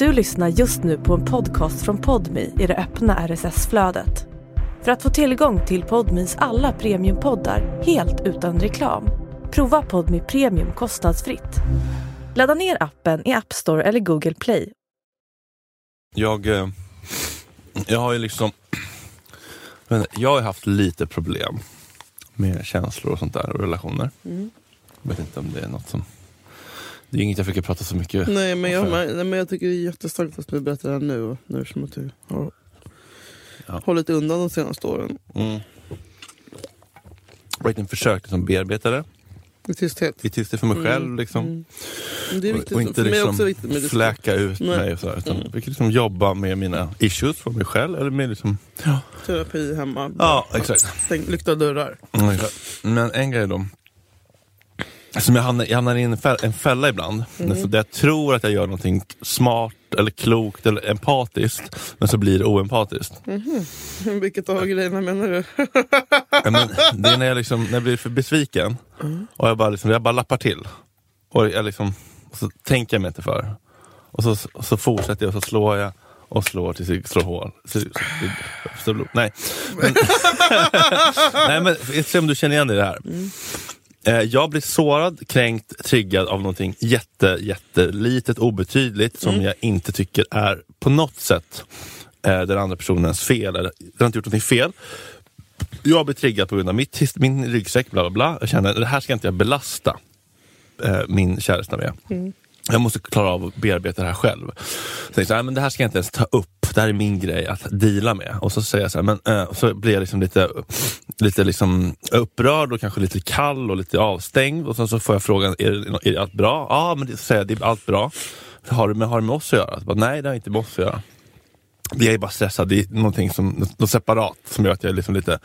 Du lyssnar just nu på en podcast från Podmi i det öppna RSS-flödet. För att få tillgång till Podmis alla premiumpoddar helt utan reklam, prova Podmi Premium kostnadsfritt. Ladda ner appen i App Store eller Google Play. Jag, eh, jag har ju liksom... Jag har haft lite problem med känslor och sånt där och relationer. Mm. Jag vet inte om det är något som... Det är inget jag försöker prata så mycket Nej, men jag, nej, men jag tycker det är jättestarkt att du berättar det här nu. Nu som att du har Ja. hållit undan de senaste åren. Mm. Verkligen försökt liksom bearbeta det I tysthet. i tysthet för mig själv. Liksom. Mm. Det är viktigt. och inte för mig liksom också med tysthet. fläka ut Nej. mig. Och så, här, utan Mm. liksom jobba med mina issues för mig själv. Eller med liksom, Terapi hemma. ja, exakt. Stäng lyckta dörrar. Mm, exakt. Men en grej då. Som jag hamnar, jag hamnar i en, fälla, en fälla ibland. Mm. Där jag tror att jag gör någonting smart eller klokt eller empatiskt. Men så blir det oempatiskt. Vilket av grejerna menar du? Ja, men det är när jag, liksom, när jag blir för besviken och jag bara, liksom, jag bara lappar till. Och, jag liksom, och så tänker jag mig inte för. Och så, och så fortsätter jag och så slår jag och slår tills jag slår hål. Så, så, så. Nej. Men, Nej men ser om du känner igen dig i det här. Eh, Jag blir sårad, kränkt, triggad av någonting jätte, jättelitet, obetydligt som jag inte tycker är på något sätt eh, den andra personens fel. Eller, den har inte gjort någonting fel. Jag blir triggad på grund av mitt, min ryggsäck, bla bla bla. Jag känner det här ska inte jag belasta eh, min käresta med. Jag måste klara av att bearbeta det här själv. Så jag så här, men det här ska jag inte ens ta upp. Det här är min grej att deala med. Och så säger jag så här, men, äh, så blir jag liksom lite, lite liksom upprörd och kanske lite kall och lite avstängd. Och sen så får jag frågan, är, det, är allt bra? Ja, men det, så säger jag, det är allt bra. Har det, med, har det med oss att göra? Bara, Nej, det har inte med oss att göra. Jag är bara stressad, det är någonting som, något separat som gör att jag är liksom lite,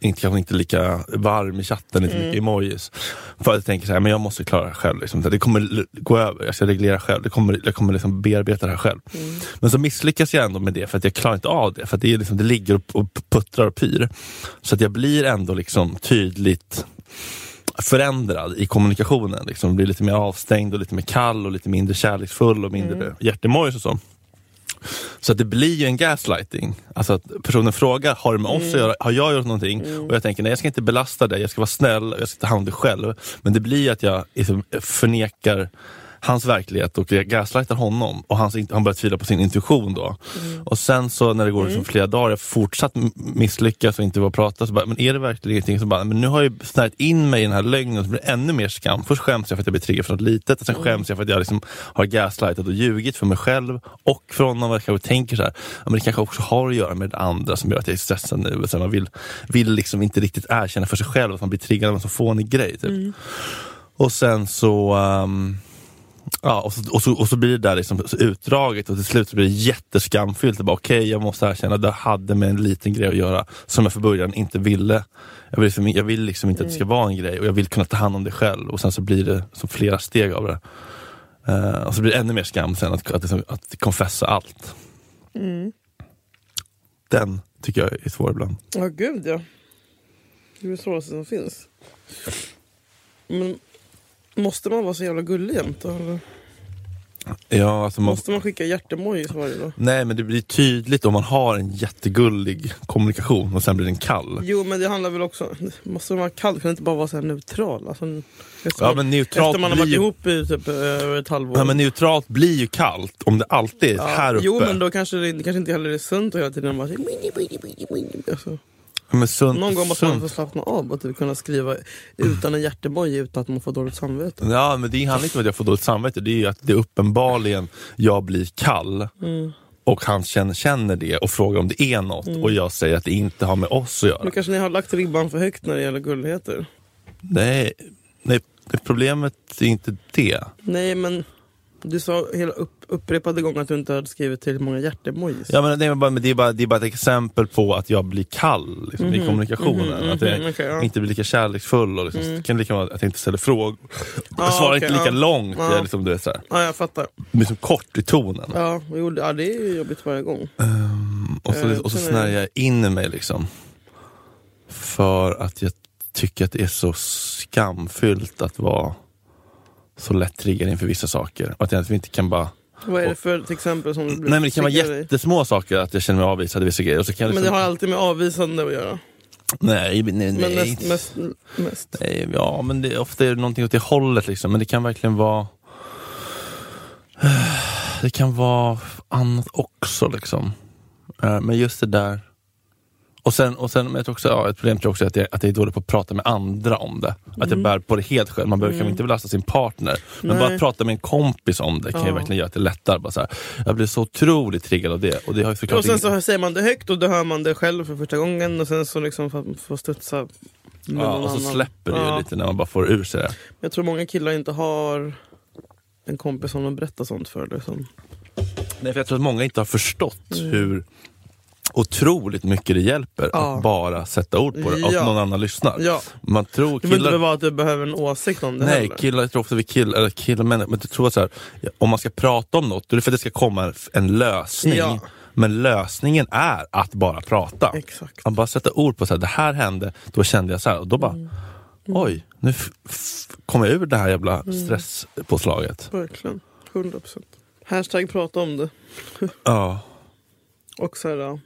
inte, kanske inte lika varm i chatten, inte mycket emojis. För att jag tänker så här, men jag måste klara det här själv. Liksom. Det kommer gå över, jag ska reglera själv. Det kommer, jag kommer liksom bearbeta det här själv. Men så misslyckas jag ändå med det för att jag klarar inte av det. För det, är liksom, det ligger och, och puttrar och pyr. Så att jag blir ändå liksom tydligt förändrad i kommunikationen. Liksom. Blir lite mer avstängd och lite mer kall och lite mindre kärleksfull och mindre mm. hjärtemojis och så. Så att det blir ju en gaslighting. Alltså att personen frågar, har det med oss att göra? Har jag gjort någonting? Och jag tänker, nej jag ska inte belasta dig, jag ska vara snäll, jag ska ta hand om det själv. Men det blir att jag liksom förnekar hans verklighet och jag gaslightar honom och han, han börjar tvivla på sin intuition då. Och sen så när det går liksom flera dagar, jag fortsatt misslyckas och inte vågar prata, så bara, men är det verkligen ingenting? Så bara, men nu har jag ju snärjt in mig i den här lögnen, så blir det ännu mer skam. Först skäms jag för att jag blir triggad för något litet, och sen skäms jag för att jag liksom har gaslightat och ljugit för mig själv och för honom. Och jag kanske tänker så här, men det kanske också har att göra med det andra som gör att jag är stressad nu. Och sen man vill, vill liksom inte riktigt erkänna för sig själv att man blir triggad av en så fånig grej. Typ. Och sen så ehm, Ja, och så, och, så, och så blir det där liksom utdraget och till slut blir det jätteskamfyllt. Okej, jag måste erkänna att det hade med en liten grej att göra som jag från början inte ville. Jag vill, liksom, jag vill liksom inte att det ska vara en grej och jag vill kunna ta hand om det själv. Och sen så blir det som flera steg av det. Eh, och så blir det ännu mer skam sen att, att, att, att confessa allt. Den tycker jag är svår ibland. Ja, gud ja. Det är det svåraste som finns. Men måste man vara så jävla gullig jämt? Ja, alltså man, Måste man skicka hjärtemojis varje dag? nej, men det blir tydligt om man har en jättegullig kommunikation och sen blir den kall. Jo men det handlar väl också, måste man vara kall? Kan det inte bara vara så här neutral? Alltså, efter, Ja, men neutralt efter man har varit ju- ihop i typ över ett halvår. Ja, men neutralt blir ju kallt om det alltid är Ja, här uppe. Jo men då kanske det, det kanske inte heller är sunt att hela tiden bara alltså, Men sunt, Någon gång måste man få sunt. slappna av och typ kunna skriva utan en hjärtemoji utan att man får dåligt samvete. Ja, men det handlar inte om att jag får dåligt samvete. Det är ju att det är uppenbarligen jag blir kall Mm. och han känner, känner det och frågar om det är något och jag säger att det inte har med oss att göra. Men kanske ni har lagt ribban för högt när det gäller gulligheter? Nej, nej, problemet är inte det. Nej men du sa hela upp, upprepade gånger att du inte hade skrivit till många hjärtemojis. Ja, men det, är bara, det, är bara, det är bara ett exempel på att jag blir kall liksom, i kommunikationen. mhm, att jag mhm, okej, ja. inte blir lika kärleksfull. Och liksom, Det kan lika vara att jag inte ställer frågor. Jag Ja, svarar okej, inte lika ja. långt. Ja. Jag är liksom, du vet, så här, Ja, jag fattar. liksom kort i tonen. Ja, jo, ja, det är jobbigt varje gång. Och så, Eh, och så snärjer jag in mig liksom. För att jag tycker att det är så skamfyllt att vara så lätt triggad inför vissa saker. Och att jag inte kan bara Vad är det för till exempel som du blir Nej men det kan vara triggad i? jättesmå saker att jag känner mig avvisad i vissa grejer. Och så kan jag Men det liksom, har alltid med avvisande att göra. nej, nej, nej, Men mest, mest, mest. Nej, ja, men det, ofta är det någonting åt det hållet liksom. Men det kan verkligen vara... Det kan vara annat också liksom. Eh, Men just det där... Och sen, och sen men jag tror också, ja, ett problem tror jag också är att jag, att jag är dålig på att prata med andra om det. Att jag bär på det helt själv. Man behöver kanske inte belasta sin partner. Men Mm. Nej. bara att prata med en kompis om det kan ju Ja. verkligen göra att det är lättare. Bara så här, jag blir så otroligt triggad av det. Och, det har ju Och sen så säger man det högt och då hör man det själv för första gången och sen så liksom får, studsa med ja, och så annan. släpper det ju Ja. lite när man bara får ur sig det. Jag tror många killar inte har en kompis som de berättar sånt för. Liksom. Nej, för jag tror att många inte har förstått Mm. hur otroligt mycket det hjälper Ja. att bara sätta ord på det Ja. att någon annan lyssnar. Ja, Man tror det behöver inte killar... vara att du behöver en åsikt om det Nej, heller. killar, jag tror ofta vi killar, eller killar men, men jag tror att så här, om man ska prata om något, då är det för att det ska komma en, lösning. Ja. Men lösningen är att bara prata. Exakt. Att bara sätta ord på så här, det här hände, då kände jag så här. Och då bara, Mm. oj, nu kom jag ur det här jävla Mm. stresspåslaget. Verkligen. 100 procent. Hashtag prata om det. Ja. Och så här,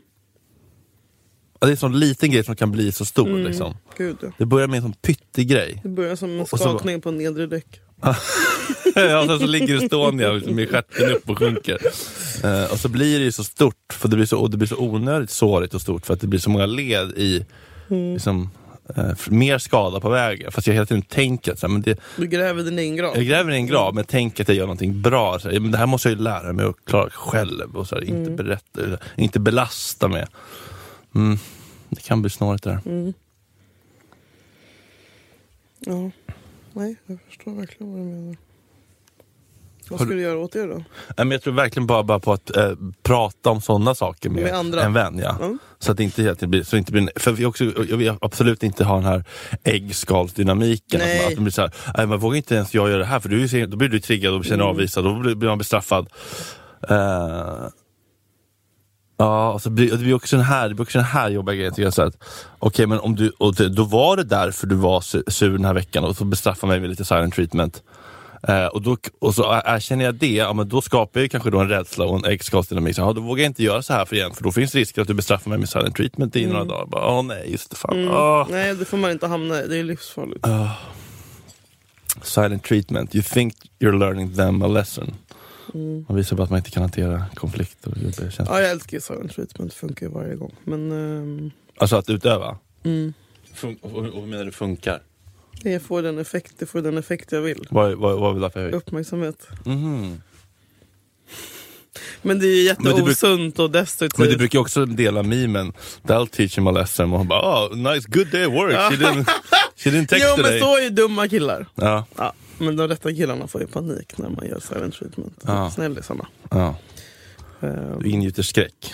Det är en sån liten grej som kan bli så stor. Mm. Liksom. Gud ja. Det börjar med en sån pyttegrej. Det börjar som en Och så- skakning på nedre däck. ja, sen så ligger Estonia liksom med stjärten upp och sjunker. Eh, och så blir det ju så stort, för det blir så, och det blir så onödigt sårigt och stort för att det blir så många led i liksom, eh, f- mer skada på vägen. Fast jag hela tiden tänker att så här, men det, Du gräver din egen grav. jag gräver en grav men tänker att jag gör någonting bra. Så här, men det här måste jag ju lära mig att klara själv och så här, inte, berätta, inte belasta med. Mm, det kan bli snårigt det där. Mm. Ja. Nej, jag förstår verkligen vad du menar. Vad Har ska du- du göra åt det då? Nej, men jag tror verkligen bara, bara på att eh, prata om sådana saker med, Med andra. en vän. Ja. Ja. Så att det inte tiden blir, så inte blir, för vi också, jag vill absolut inte ha den här äggskalsdynamiken. Att, man- att man blir så här, nej, man vågar inte ens jag göra det här för du, då blir du triggad och känner Mm. avvisad och då blir, man bestraffad. Eh, Ja, och så blir, och det blir också den här, det blir också den här jobbiga grejen. tycker jag, så att, Okej, men om du, och det, då var det därför du var su- sur den här veckan och så bestraffar mig med lite silent treatment. Eh, och, då, och så erkänner jag det, ja, men då skapar jag kanske då en rädsla och en äggskapsdynamik. Så, ja, då vågar jag inte göra så här för igen, för då finns risk att du bestraffar mig med silent treatment i några dagar. Åh nej, just det. Fan. Mm. Åh. Nej, det får man inte hamna i. Det är livsfarligt. Silent treatment, you think you're learning them a lesson. Mm. Man visar bara att man inte kan hantera konflikter och jobbiga känslor. Ja, jag älskar ju silent treatment. Det funkar ju varje gång. Men ehm, Alltså att utöva. mm, Fun- och, och, menar du funkar? det får den effekt, det får den effekt jag vill. Vad, vad, vad vill du ha för höjd? Uppmärksamhet. Mhm. Men det är ju Men jätteosunt och destruktivt. Men du brukar ju också dela memen, That'll teach him a lesson. Och hon bara, oh, nice, good day at work. She didn't, she didn't text Jo men today. så är ju dumma killar. Ja, Ja, men de rätta killarna får ju panik när man gör silent treatment. Ja. Snällisarna. ja. Ehm, Du ingjuter skräck.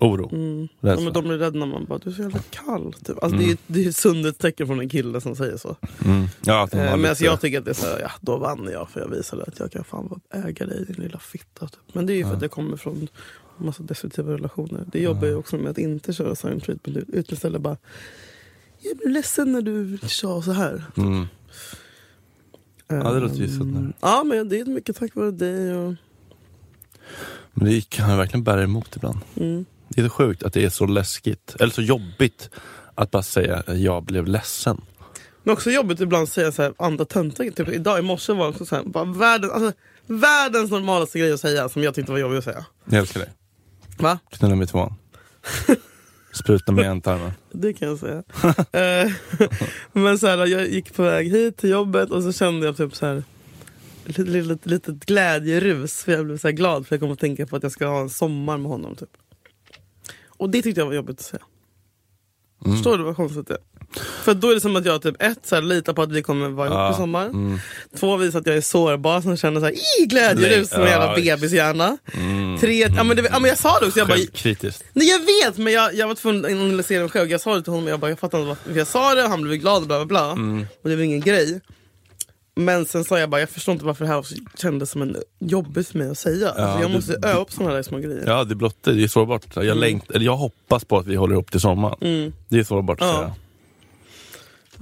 Oro. Mm. Ja, men de blir rädda när man bara, du är så jävla kall. Typ. Alltså, det, är, det är ett sundhetstecken från en kille som säger så. Mm. Ja, Eh, men alltså, jag tycker att det är så här, ja, då vann jag för jag visade att jag kan fan äga dig din lilla fitta. Typ. Men det är ju för att jag kommer från massa destruktiva relationer. Det jobbar ju också med att inte köra silent treatment ut- utan istället bara, jag blir ledsen när du sa så här. mm. Ja, det låter ju sundare. Ja, men det är mycket tack vare dig. Och, Men det kan verkligen bära emot ibland. mm. Det är så sjukt att det är så läskigt, eller så jobbigt att bara säga jag blev ledsen. Men också jobbigt ibland att säga så här, andra töntar. Typ, idag i morse var också så här, bara världen, alltså, världens normalaste grej att säga som jag tyckte var jobbigt att säga. Jag älskar dig. Va? Knulla mig två. Spruta med en tarmen. Det kan jag säga. Eh, Men så här, jag gick på väg hit till jobbet och så kände jag typ så här lite, litet, litet glädjerus. För jag blev så glad för jag kom att tänka på att jag ska ha en sommar med honom. Typ. Och det tyckte jag var jobbigt att säga. Mm. Förstår du vad konstigt det är? För då är det som att jag typ ett så här, litar på att vi kommer vara ihop Ja, i sommar. Mm. Två visar att jag är sårbar som känner så här, i glädjerus som en jävla Ja, bebishjärna. Mm. Tre, ja, men det, ja, men jag sa det också, jag bara, Självkritiskt. Nej jag vet men jag, jag var tvungen att analysera mig själv. Jag sa det till honom jag bara, jag fattar inte varför jag sa det, han blev glad bla bla bla. Mm. Och det var ingen grej. Men sen sa jag bara, jag förstår inte varför det här kändes som en jobbigt för mig att säga. alltså, jag det- måste öva upp sådana där små grejer. Ja, det är blott det. Det är sårbart. Jag, längt, eller jag hoppas på att vi håller ihop till sommaren. Mm. Det är sårbart att Ja. säga.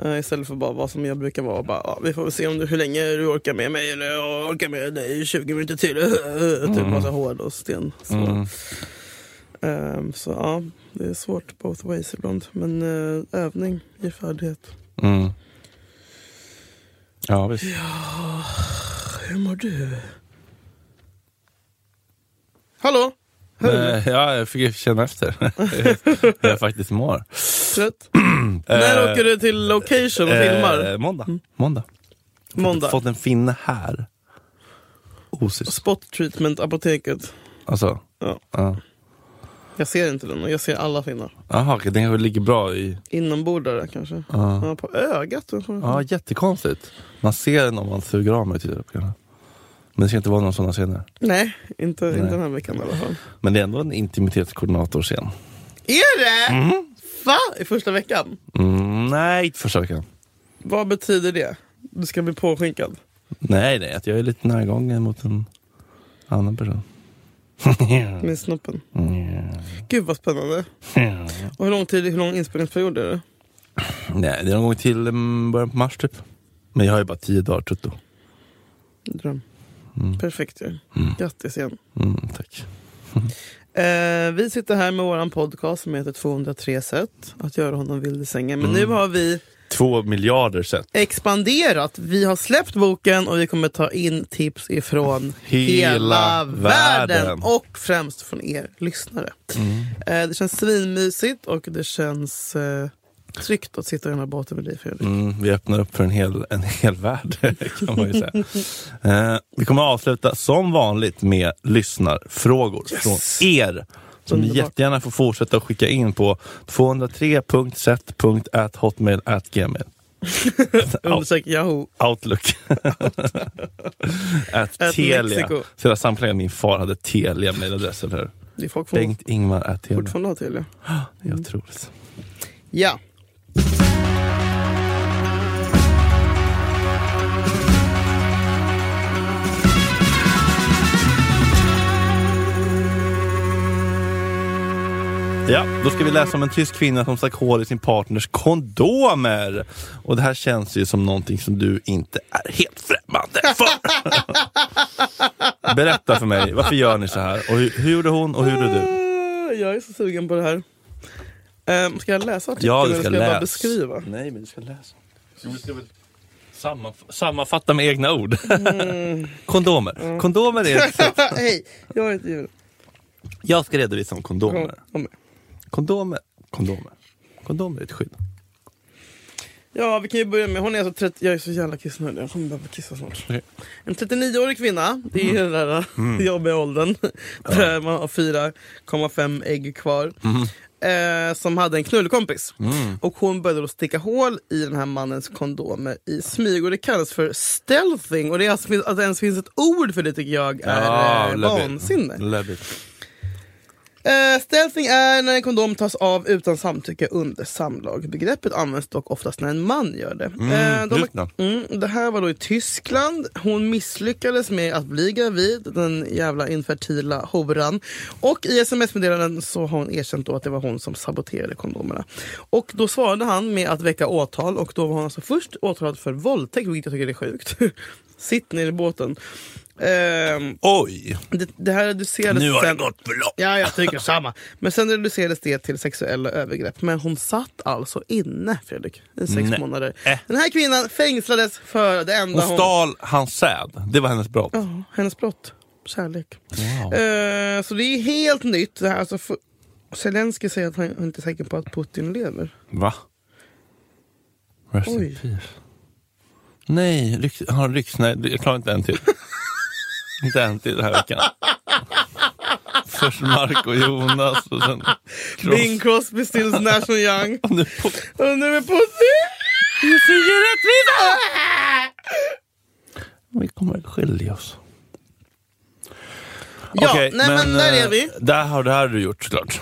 Eh, istället för bara vad som jag brukar vara. Bara, ja, vi får se om du, hur länge du orkar med mig eller jag orkar med dig 20 minuter till. typ massa hård och sten. Så. Mm. Ehm, så ja, det är svårt both ways ibland. Men eh, övning ger färdighet. Mm. Ja, visst. Hur mår du? Hallå? Eh, ja, jag fick känna efter hur jag faktiskt mår. Trött? När Eh, åker du till location och filmar? Eh, måndag. måndag. Måndag. Fått en finne här. Osis. Spot treatment apoteket. Alltså. Ja. Ja. Jag ser inte den, jag ser alla finnar. Jaha, den kanske ligger bra i... Inombordare kanske. Ja. Ja, på ögat. Ja, jättekonstigt. Man ser den om man suger av mig. Typ. Men det ska inte vara någon sådana scener. Nej, inte, Nej. inte den här veckan i alla fall. Men det är ändå en intimitetskoordinatorscen. Är det? Va? I första veckan? Mm, nej, inte första veckan. Vad betyder det? Du ska bli påskinkad? Nej, nej, att jag är lite närgången mot en annan person. Med snoppen? Mm. Gud vad spännande. Och hur lång tid, hur lång inspelningsperiod är det? Nej, det är någon gång till um, början på mars typ. Men jag har ju bara tio dagar tutto. Dröm. Mm. Perfekt ju. Mm. Grattis igen. Mm, tack. Eh, vi sitter här med våran podcast som heter 203 sätt att göra honom vild i sängen. Men Mm. nu har vi Två miljarder sätt. expanderat. Vi har släppt boken och vi kommer ta in tips ifrån hela, Hela världen. världen. Och främst från er lyssnare. Mm. Eh, det känns svinmysigt och det känns eh, tryggt att sitta i den här båten med dig Fredrik. Mm, vi öppnar upp för en hel, en hel värld kan man ju säga. Eh, vi kommer att avsluta som vanligt med lyssnarfrågor Yes! från er. Som ni jättegärna får fortsätta att skicka in på 203.set.hotmail.gmail. Undersök Yahoo. Outlook. At At Telia. Mexico. Så hela samtliga min far hade Telia mejladress, eller hur? Det är folk Bengt Ingmar at Telia. fortfarande har Telia. Det är otroligt. Ja. Ja, då ska vi läsa om en tysk kvinna som stack hål i sin partners kondomer. Och det här känns ju som någonting som du inte är helt främmande för. Berätta för mig, varför gör ni så här? Och hur, hur gjorde hon och hur gjorde du? Ah, Jag är så sugen på det här. Um, ska jag läsa artikeln Ja, du eller ska ska jag bara beskriva? Nej, men du ska läsa. Du ska väl sammanf- sammanfatta med egna ord. kondomer. Kondomer är ett sätt. Hej, jag heter Julia. Jag ska redovisa om kondomer. Med. Kondomer. Kondomer. Kondomer är ett skydd. Ja, vi kan ju börja med, hon är alltså 30, jag är så jävla kissnödig, jag kommer behöva kissa snart. Okej. En 39-årig kvinna, det är den där Mm. jobbiga åldern, där man har 4,5 ägg kvar. Eh, som hade en knullkompis. Mm. Och hon började då sticka hål i den här mannens kondomer i smyg. Och det kallas för stealthing. Och det är alltså, att det ens finns ett ord för det tycker jag är eh, love it. vansinne. Eh, är när en kondom tas av utan samtycke under samlag. Begreppet används dock oftast när en man gör det. Eh, de, mm, det här var då i Tyskland. Hon misslyckades med att bli gravid, den jävla infertila horan. Och i sms-meddelanden så har hon erkänt då att det var hon som saboterade kondomerna. Och då svarade han med att väcka åtal och då var hon alltså först åtalad för våldtäkt, vilket jag tycker är sjukt. Sitt ner i båten. Ehm, Oj! det, det här reducerades Nu har det sen- gått för långt. Ja, jag tycker samma. Men sen reducerades det till sexuella övergrepp. Men hon satt alltså inne, Fredrik, i sex Nej. månader. Äh. Den här kvinnan fängslades för det enda Hon hon... stal hans säd. Det var hennes brott. Ja, hennes brott. Kärlek. Wow. Eh, så det är helt nytt. Det här, alltså, för... Zelensky säger att han inte är säker på att Putin lever. Va? Rest Oj. Nej, ryx, han har ryx. Nej, jag klarar inte en till. inte en till den här veckan. Först Mark och Jonas och sen Cross. Bing Crosby, Stills, Nash och Young. Och nu på- Och nu är är så ingen rättvisa! Vi kommer att skilja oss. Ja, Okej, nej men, där eh, är vi. Där har det här du gjort såklart.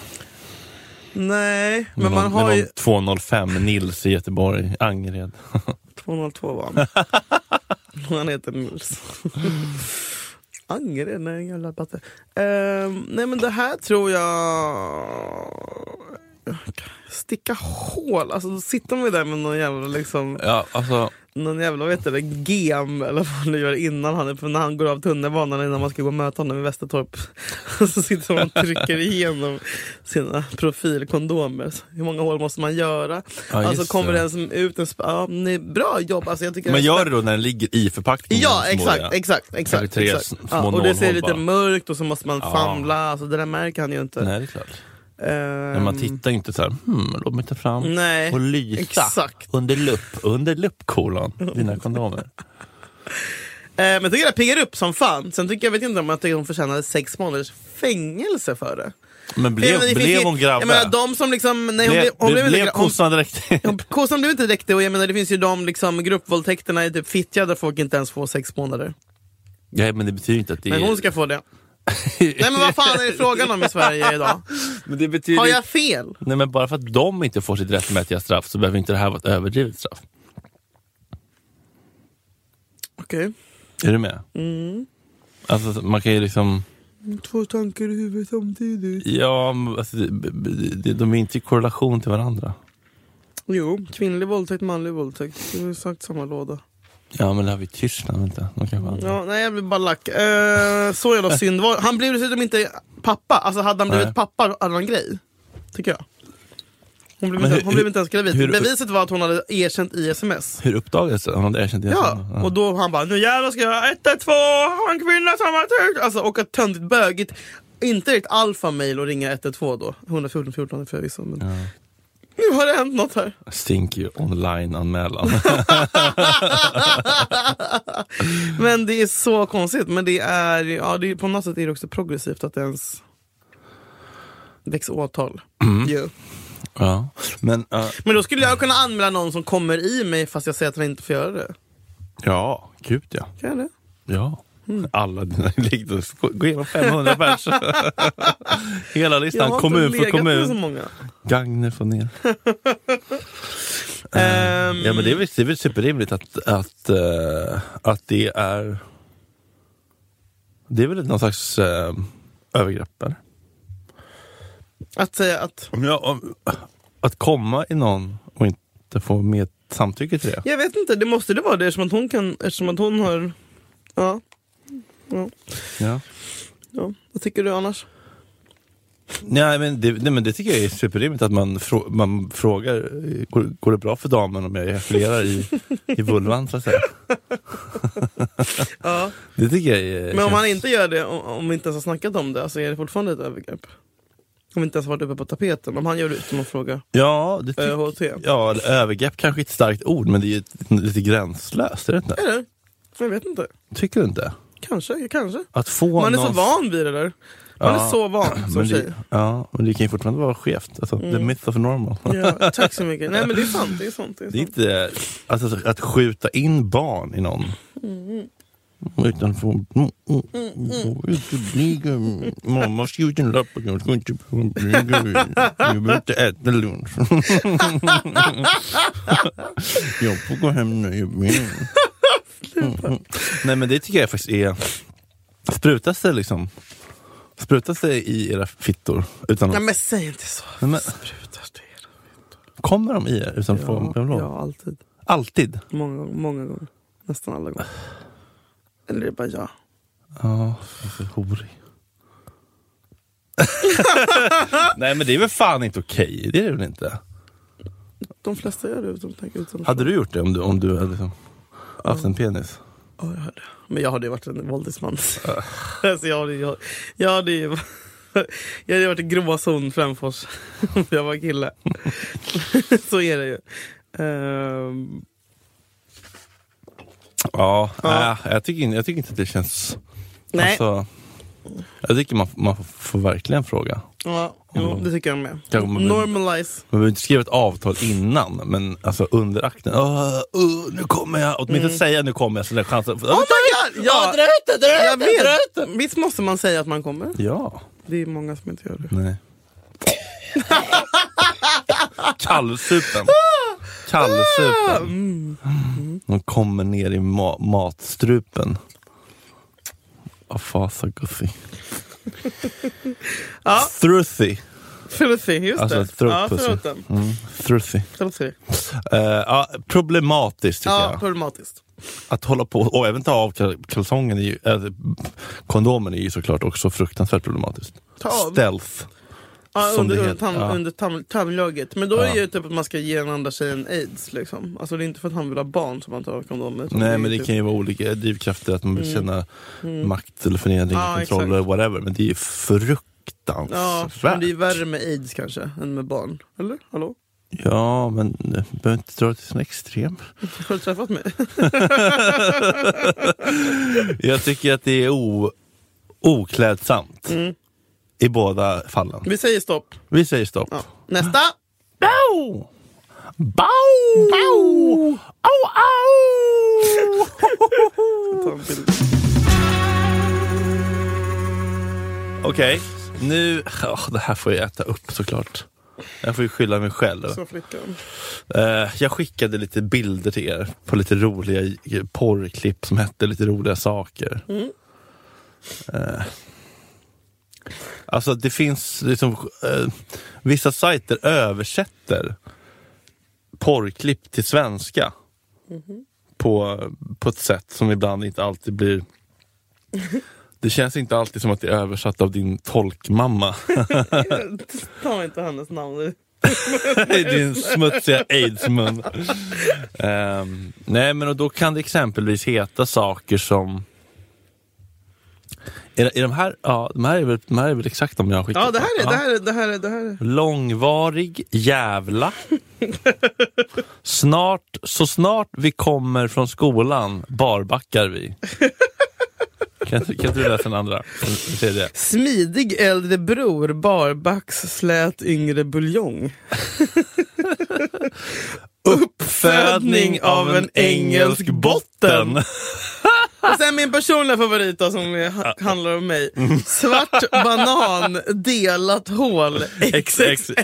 Nej, men Med man någon- har ju... någon 205 Nils i Göteborg, Angered. 202 var han. han heter Nils. Angered, nej jävla batte. Uh, ehm, nej men det här tror jag... Sticka hål, alltså då sitter man ju där med någon jävla liksom Ja, alltså, någon jävla heter det, gem eller vad han nu gör innan han, när han går av tunnelbanan innan man ska gå och möta honom i Västertorp. så sitter man och trycker igenom sina profilkondomer. Så Hur många hål måste man göra? Ja, alltså kommer det. den som ut en ja, nej, Bra jobb! Alltså, jag tycker är gör det då när den ligger i förpackningen? Ja små, exakt, ja. exakt, exakt. Exakt. små Ja, och det ser lite bara. mörkt och så måste man famla, alltså, det där märker han ju inte. Nej, det är klart. Ehm, Men man tittar ju inte så här, hmm, låt mig ta fram Nej, och lysa exakt. under lupp, under lupp kolon, dina kondomer. Eh, men jag tycker det piggar upp som fan. Sen tycker jag, vet inte om jag tycker hon förtjänade sex månaders fängelse för det. Men blev, finns blev hon grabbe? Jag menar, de som liksom, nej, hon blev, hon blev, blev hon, kossan direkt? hon, kossan blev inte det och jag menar det finns ju de liksom, gruppvåldtäkterna i typ Fittja där folk inte ens får sex månader. ja, men det betyder inte att det Men hon ska få det. Nej men vad fan är det frågan om i Sverige idag? betyder... Har jag fel? Nej, men bara för att de inte får sitt rättmätiga straff så behöver inte det här vara ett överdrivet straff. Okej. Är du med? Mm. Alltså, man kan ju liksom... Två tankar i huvudet samtidigt. Ja, alltså, de är inte i korrelation till varandra. Jo, kvinnlig våldtäkt, manlig våldtäkt. Det är exakt samma låda. Ja, men det har vi i Tyskland? De kanske andra. Ja, nej jag blir bara lack. Eh, så jävla synd. Var- Han blev dessutom inte pappa. Alltså hade han blivit Nej. pappa hade han en grej. Tycker jag. Hon blev, Men inte, hur- hon blev inte ens gravid. hur- Beviset var att hon hade erkänt i sms. Hur uppdagades det? Han hade erkänt det? Ja, och då han bara nu jävlar ska jag 112 ha en kvinna som har tyckt. Alltså och ett töntigt bögigt. Inte ett alfa-mail och ringa 112 då. 114 14 är förvisso. Men. Nu har det hänt något här. Stinky online-anmälan. Men det är så konstigt. Men det är, ja, det är på något sätt är det också progressivt att det ens väcks åtal. Mm. Jo. ja. Men, ja, Men då skulle jag kunna anmäla någon som kommer i mig fast jag säger att han inte får göra det. ja, gud ja. Kan jag det? Ja. Mm. Alla dina ligger Gå igenom 500 pers. Hela listan, kommun för med så kommun. många. Gagner får ner. Ehm, Ja men det är väl, det är väl superrimligt att, att, eh, att det är Det är väl någon slags uh, övergrepp eller? Att säga att... Om jag, om, att komma i någon och inte få med samtycke till det. Jag vet inte, det måste det vara det eftersom att hon kan... Eftersom att hon har... Ja. Ja. Ja. ja. Vad tycker du annars? Nej, men det, nej men det tycker jag är superrimligt att man, frå, man frågar går, går det bra för damen om jag ejakulerar i, i vulvan så att säga. Ja. Det tycker jag är, Men om känns- han inte gör det, om, om vi inte ens har snackat om det, alltså är det fortfarande ett övergrepp? Om vi inte ens varit uppe på tapeten. Om han gör det utan att fråga Ja, det tycker eh, HT. Ja, övergrepp kanske är ett starkt ord men det är ju lite gränslöst, är det inte? Är det? Jag vet inte. Tycker du inte? Kanske, kanske. Att få Man är så van vid det där. Man Ja, är så van som men tjej. det, Ja, men det kan ju fortfarande vara skevt. Alltså, The myth of normal. Ja, tack så mycket. Nej men det är sant. Det är sant. Det är Det är sant. inte, alltså, att skjuta in barn i någon. Mm. Utan få... Mm, mm, bli- Mamma skjuter en lapp och jag ska inte bli- Jag vill inte äta lunch. Jag får gå hem nu. Jag vill. Mm. Nej men det tycker jag faktiskt är... Sprutas det liksom? Sprutas det i era fittor? Utan Nej men säg inte så. Nej, men- Sprutas det? Kommer de i er utan att få Ja, ja, alltid. Alltid? Många, många gånger. Nästan alla gånger. Eller är det bara jag? Ja, för horig. Nej men det är väl fan inte okej? Det är det väl inte? De flesta gör det utan att tänka utan att Hade du gjort det om du, om du hade liksom haft en penis? Ja, jag hade. Men jag hade ju varit en våldtäktsman. alltså, jag hade, jag, jag hade ju jag hade varit i gråzon Främfors om jag var kille. Så är det ju. Ehm, Ja, Ja. Nej, jag, tycker, inte- jag tycker inte att det känns... nej, Alltså, jag tycker man, man får verkligen fråga. ja, jo, det tycker jag med. Kanske man- Normalize. Man behöver inte skriva ett avtal innan, men alltså under akten. Åh, åh, nu kommer jag! Åtminstone säga nu kommer jag så är chansen. Mm. Oh my god! Ja, det, dra ut vet. Visst måste man säga att man kommer? Ja. Det är många som inte gör det. Nej. Kallsupen. Kallsupen. Mm. De kommer ner i ma- matstrupen. Av fasa gussi. Ja. Thruthy. Filthy, just Alltså det. throat ja, throaten. Mm. Thruthy. Eh, ja, problematiskt tycker Ja, jag. problematiskt. Att hålla på och även ta av kal- kalsongen, är ju, äh, kondomen är ju såklart också fruktansvärt problematiskt. Ta av? Stealth. Ja, under, under, tam, ja. under tam, tamlaget. Men då är Ja. det ju typ att man ska ge den andra tjejen aids. Liksom. Alltså det är inte för att han vill ha barn som man tar kondomer. Nej men det typ- kan ju vara olika drivkrafter, att man vill Mm. känna Mm. makt eller förnedring, Ja, kontroll eller whatever. Men det är ju fruktansvärt. Ja, men det är värre med aids kanske än med barn. Eller? Hallå? Ja, men du behöver inte dra det till sin extrem. Har du träffat mig? Jag tycker att det är o, oklädsamt Mm. I båda fallen. Vi säger stopp. Vi säger stopp. Ja. Nästa! Bow! Bow! Bow! Au, au! Okej, nu... åh, det här får jag äta upp såklart. Jag får ju skylla mig själv. Eh, jag skickade lite bilder till er på lite roliga porrklipp som hette lite roliga saker. Mm. Eh, alltså det finns liksom, eh, vissa sajter översätter porrklipp till svenska. På, på ett sätt som ibland inte alltid blir Det känns inte alltid som att det är översatt av din tolkmamma. Ta inte hennes namn nu. I din smutsiga aids-mun. Ehm, nej men och då kan det exempelvis heta saker som är, är de, här, ja, de, här är väl, de här är väl exakt de jag har skickat? Ja, det här är, det här är, det här är, det här är. Långvarig jävla. Snart, så snart vi kommer från skolan barbackar vi. Kan, kan du läsa den andra? Den. Smidig äldre bror, barbacks, slät yngre buljong. Uppfödning av en engelsk botten. Och sen min personliga favorit då, som handlar om mig. Svart banan, delat hål, XXI.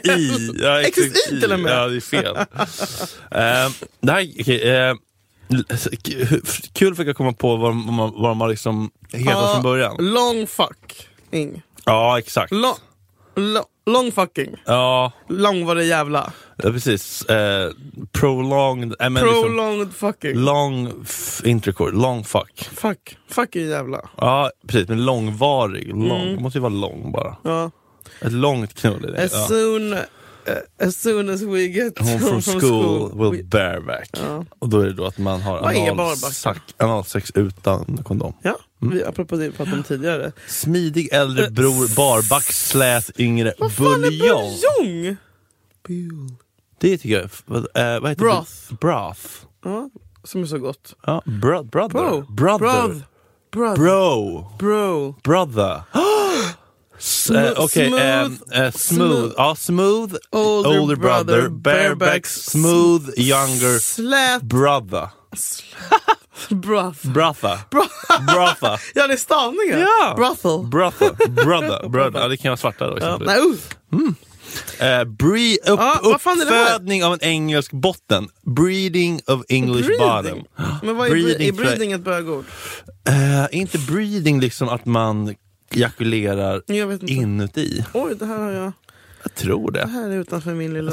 Ja, XXI till och med. Ja, det är fel. uh, det här, okay, eh, k- kul fick jag komma på vad, man, vad de har liksom hetat från början. Long fucking. Ja, exakt. Long, long, fucking. Ja, Lång var det jävla. ja, precis. Eh, prolonged, äh, men liksom, Prolonged fucking. long intercourse, long fuck. Fuck. Fuck är jävla. Ja, precis. Men långvarig. Lång. Mm. Det måste ju vara lång bara. Ja. Ett långt knull är det. As, Ja. soon, eh, as soon as we get Home from school will we- bareback. Ja. Och då är det då att man har analsex, barback? analsex utan kondom. Ja, Mm. vi, apropå det vi pratade om tidigare. Smidig äldre Eh, bror, barback, slät yngre, Vad fan är buljong. buljong? Det tycker jag, eh, vad heter Broth. det? Broth. Ja, som är så gott. Ja, bro, brother. Bro. Brother. Brother. Brother. Bro. Bro. Brother. S- eh, Smooth- Okej, smooth- ehm, eh, smooth. smooth. Ja, smooth. Older Older, brother. brother, Bareback. Smooth. Younger. Slät. Brother. Broth. Brother. Brother. Ja, det är stavningen. Ja. Brothel. Brother. Brother. Brother. Ja, det kan vara svarta då. Ja, nej, uh. Eh, bre- upp, här? uppfödning av en engelsk botten. Breeding of English Breeding. bottom. Men vad är Breeding är breeding ett bögord? Eh, är inte breeding liksom att man ejakulerar inuti? Oj, det här har jag. Jag tror Det det. här är utanför min lilla...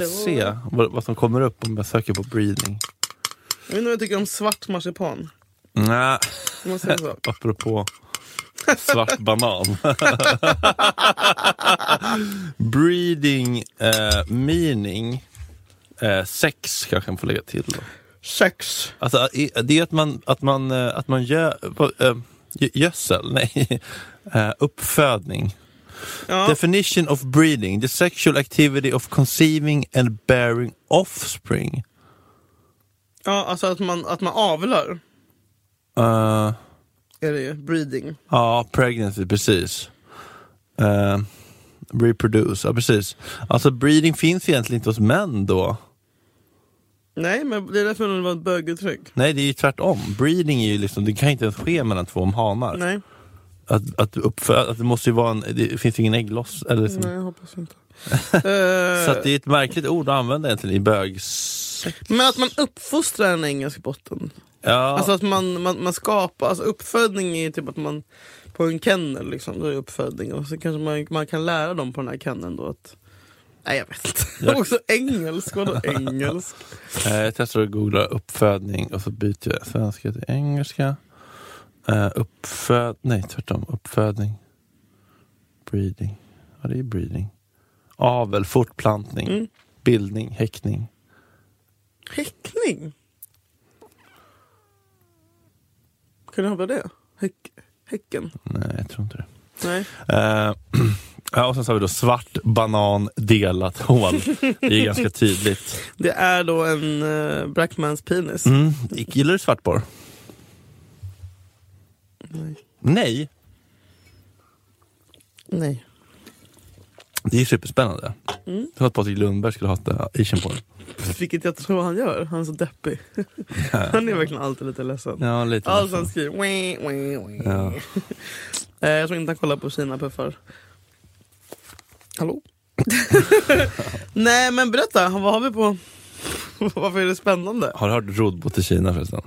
Vill se vad, vad som kommer upp om jag söker på breeding. Jag vet inte vad jag tycker om svart marsipan. Nej, apropå svart banan. breeding eh, meaning eh, sex kanske man får lägga till. Då. Sex. Alltså, det är att man, att man, eh, att man gör, på, eh, gö- gödsel, nej, Eh, uppfödning. Ja. Definition of breeding, the sexual activity of conceiving and bearing offspring. ja, alltså att man, att man avlar. Uh, är det ju. Breeding. Ja, pregnancy, precis. Eh, reproduce, ja precis. Alltså breeding finns egentligen inte hos män då. Nej, men det är därför det var ett böguttryck. Nej, det är ju tvärtom. Breeding är ju liksom, det kan inte ens ske mellan två hanar. Nej, Att, att, uppfö- att det måste ju vara en, det finns ju ingen äggloss. Eller liksom. nej jag hoppas inte. Så Eh, att det är ett märkligt ord att använda egentligen i bög... Men att man uppfostrar en engelsk botten. Ja, Alltså att man, man, man skapar, alltså uppfödning är ju typ att man på en kennel liksom, då är uppfödning och så kanske man, man kan lära dem på den här kenneln då att Nej jag vet inte. Jag- Också engelsk, vadå engelsk? eh, jag testar att googla uppfödning och så byter jag svenska till engelska. Eh, uppföd... Nej, tvärtom. Uppfödning. Breeding. Ja, det är breeding. Avel, fortplantning, Mm. bildning, häckning. Häckning? Kan det vara det? Häck, häcken? Nej, jag tror inte det. Nej. Eh, ja, och sen så har vi då svart banan delat hål. Det är ganska tydligt. Det är då en uh, Brackmans penis. Mm. Gillar du svartborr? Nej. Nej, Nej. det är superspännande. Mm. Tror att Patrik Lundberg skulle ha ett Asian porn. Vilket jag tror han gör. Han är så deppig. han är verkligen alltid lite ledsen. Ja, lite Allt ledsen. han skriver. Wee, wee, wee. Ja. Eh, jag tror inte han kollar på Kina-puffar. Hallå? Nej men berätta, vad har vi på... Varför är det spännande? Har du hört Rodbot i Kina förresten?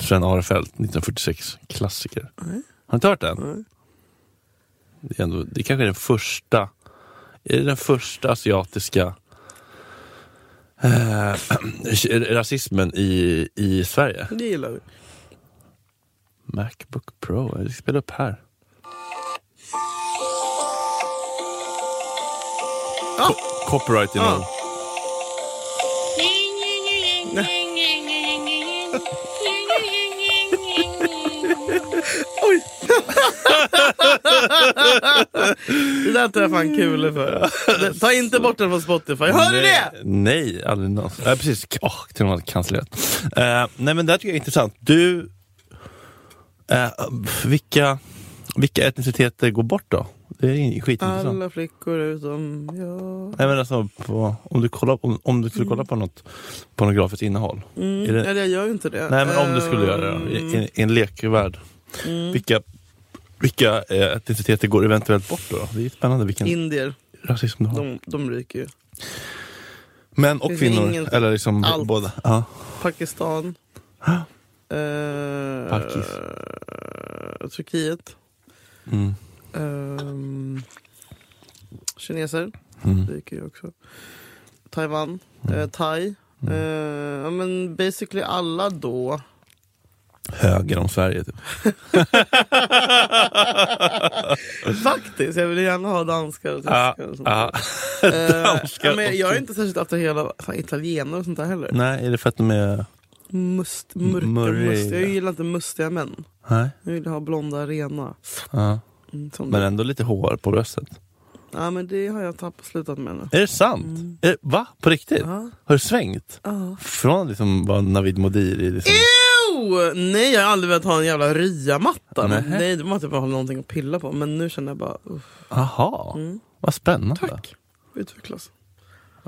Sven Arefelt, 1946. Klassiker. Nej. Har du inte hört den? Nej. Det är, ändå, det är kanske är den första är det den första asiatiska eh, rasismen i, i Sverige. Det gillar vi. Macbook Pro, jag ska spela upp här. Ja. Copyright i Ja. Oj! det där tar jag fan kul för. Ta inte bort den från Spotify. Hör du det? Nej, aldrig någonsin. Ja, precis. Oh, till och med cancellerat. Uh, eh, nej men det här tycker jag är intressant. Du, uh, vilka, vilka etniciteter går bort då? Det är skitintressant. Alla flickor utom jag. Nej, men alltså, på, om, du kollar, om, om du skulle kolla på något pornografiskt innehåll. Mm. Är det- Eller jag gör ju inte det. Nej men om du skulle göra det i, Ehm, i, i en lekvärld. mm. Vilka, vilka eh, etniciteter går eventuellt bort då? Det är spännande vilken Indier, rasism du har. de, de ryker ju. Män och kvinnor, ingen- eller liksom allt. båda. Ja. Pakistan. eh, Pakis. Turkiet. Mm. Ehm, kineser Mm. ryker ju också. Taiwan. Eh, thai. Mm. Ja, men basically alla då. Höger om Sverige. Typ. Faktiskt, jag vill gärna ha danskar och tyskar. och sånt ja. där. Eh, danskar ja, men jag är inte särskilt attraherad av italienare och sånt där heller. Nej, är det för att de är... Must, mörka, must. Jag gillar inte mustiga män. Nej. Jag vill ha blonda, rena. Ja. Mm, Men ändå lite hår på bröstet. Ja men det har jag tappat, slutat med nu. Är det sant? Mm. Är, va? På riktigt? Ja. Har du svängt? Ja. Från liksom vara Navid Modiri? Liksom. Ew! Nej jag har aldrig velat ha en jävla ryamatta. Nej måste jag bara ha någonting att pilla på. Men nu känner jag bara, uff, Aha, Mm. vad spännande. tack. Utvecklas.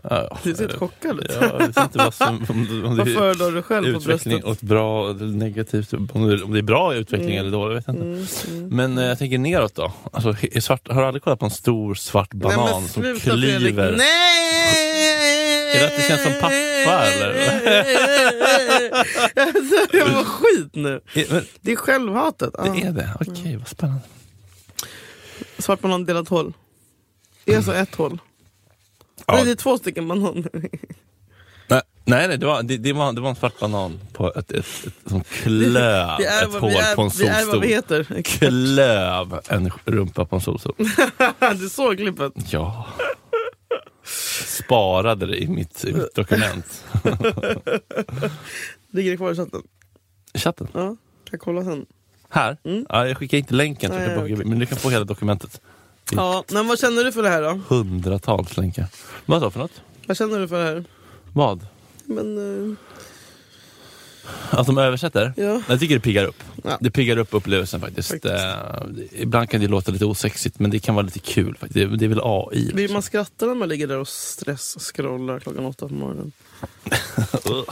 Ja, Du ser chockad ut. Ja, jag vet inte vad som... Om, det- om Vad det är föredrar du själv på bröstet? åt bra eller negativt. Om det, om det är bra utveckling Mm. eller dåligt, vet jag inte. Mm, mm. Men eh, jag tänker neråt då. Alltså, svart, har du aldrig kollat på en stor svart banan Nej, som Fredrik. kliver? Nej! Är det att det känns som pappa, eller? jag mår skit nu. Men, Det är självhatet. Ja. det är det? Okej, vad spännande. Svart banan delat hål. Det är alltså ett hål. Ja. Nej, det är två stycken banan. Nej, nej, nej det, var, det, det, var, det var en svart banan på ett, ett, ett, som klöv Vi är, ett hål är, på en vi är vad solstol. vi heter. Klöv en rumpa på en solstol. du såg klippet? Ja. Sparade det i mitt, i mitt dokument. Ligger det kvar i chatten? I chatten. Ja, kan jag kolla sen. Här? Mm. Ja, jag skickar inte länken, Nej, men du kan få hela dokumentet. Ja, men vad känner du för det här då? Hundratals länkar. Vad sa för något? Vad känner du för det här? Vad? Men, eh, Att de översätter? Ja. Jag tycker det piggar upp. Ja. Det piggar upp upplevelsen faktiskt. Faktiskt. Eh, ibland kan det låta lite osexigt men det kan vara lite kul. faktiskt. Det, det är väl AI. Vill Liksom. man skratta när man ligger där och stress-scrollar klockan åtta på morgonen?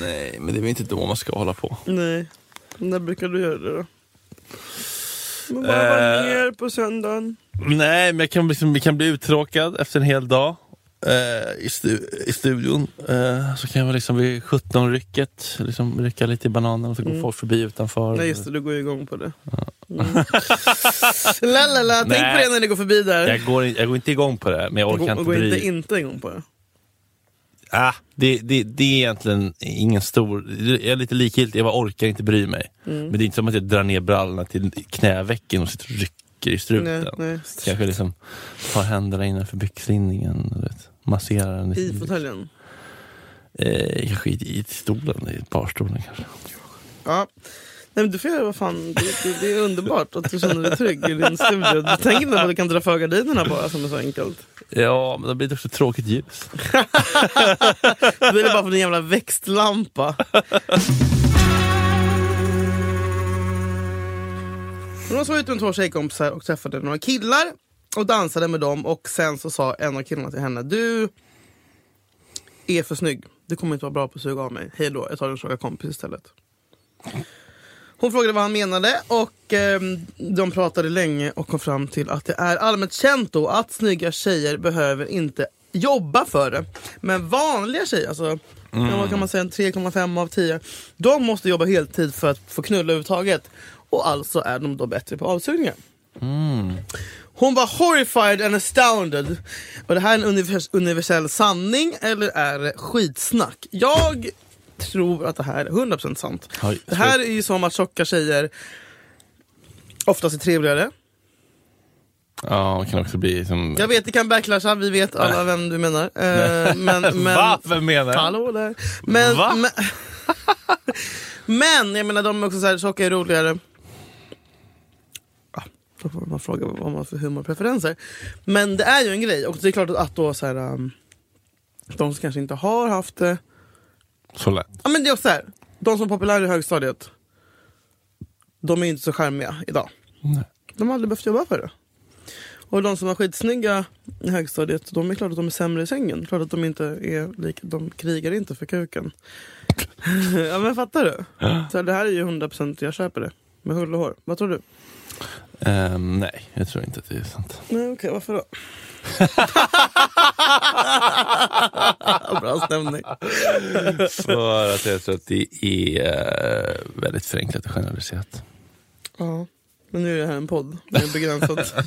Nej, men det är väl inte då man ska hålla på. Nej. När brukar du göra det då? Men bara vara Eh. ner på söndagen. Nej, men jag kan, liksom, jag kan bli uttråkad efter en hel dag eh, i, stu, i studion. Eh, så kan jag liksom vid 17-rycket liksom rycka lite i bananen och så går Mm. folk förbi utanför. Nej just det, du går ju igång på det. Mm. Lalala, tänk Nej. på det när ni går förbi där. Jag går, jag går inte igång på det, men jag orkar gå- inte bry inte inte igång på det. Ah, det, det, det är egentligen ingen stor... Jag är lite likgiltig, jag orkar inte bry mig. Mm. Men det är inte som att jag drar ner brallorna till knävecken och sitter och rycker i struten. Nej, nej. Kanske liksom tar händerna innanför byxlinningen vet, masserar den. I fåtöljen. Eh, kanske i, i stolen, i barstolen kanske. Ja. Nej, men du får göra vad fan, det, det, det är underbart att du känner dig trygg i din studio. Tänk att du kan dra för gardinerna bara som är så enkelt. Ja, men då blir det också tråkigt ljus. Det är bara för din jävla växtlampa. Hon var ute med två tjejkompisar och träffade några killar och dansade med dem och sen så sa en av killarna till henne Du är för snygg. Du kommer inte vara bra på att suga av mig. Hej då, jag tar en tjocka kompis istället. Hon frågade vad han menade och ehm, de pratade länge och kom fram till att det är allmänt känt då att snygga tjejer behöver inte jobba för det. Men vanliga tjejer, alltså ja, vad kan man säga, en 3,5 av 10, de måste jobba heltid för att få knulla överhuvudtaget. Och alltså är de då bättre på avsugningar. Hon var horrified and astounded. Och det här är en univers- universell sanning eller är det skitsnack? Jag tror att det här är 100% sant. Oj, Det här är ju som att tjocka tjejer oftast är trevligare. Ja, det kan också bli som... Jag vet, det kan backlasha, vi vet alla vem du menar. Eh, men, men, Va? Vem menar jag? Hallå där. Men, Va? men, men jag menar de är också så här, tjocka är roligare. Ja, då får man fråga vad man har för humorpreferenser. Men det är ju en grej och det är klart att, att då så här, um, de som kanske inte har haft det. Så lätt. Ja men det är också så här, de som är populära i högstadiet. De är inte så charmiga idag. Nej. De har aldrig behövt jobba för det. Och de som var skitsnygga i högstadiet, de är klart att de är sämre i sängen. Klart att de inte är lika, de krigar inte för kuken. ja men fattar du? Så det här är ju 100% jag köper det. Med hull och hår. Vad tror du? Ehm, nej, jag tror inte att det är sant. Nej okej, varför då? Bra stämning. För att jag tror att det är eh, väldigt förenklat och generaliserat. Ja. Men nu är det här en podd. Det är begränsat.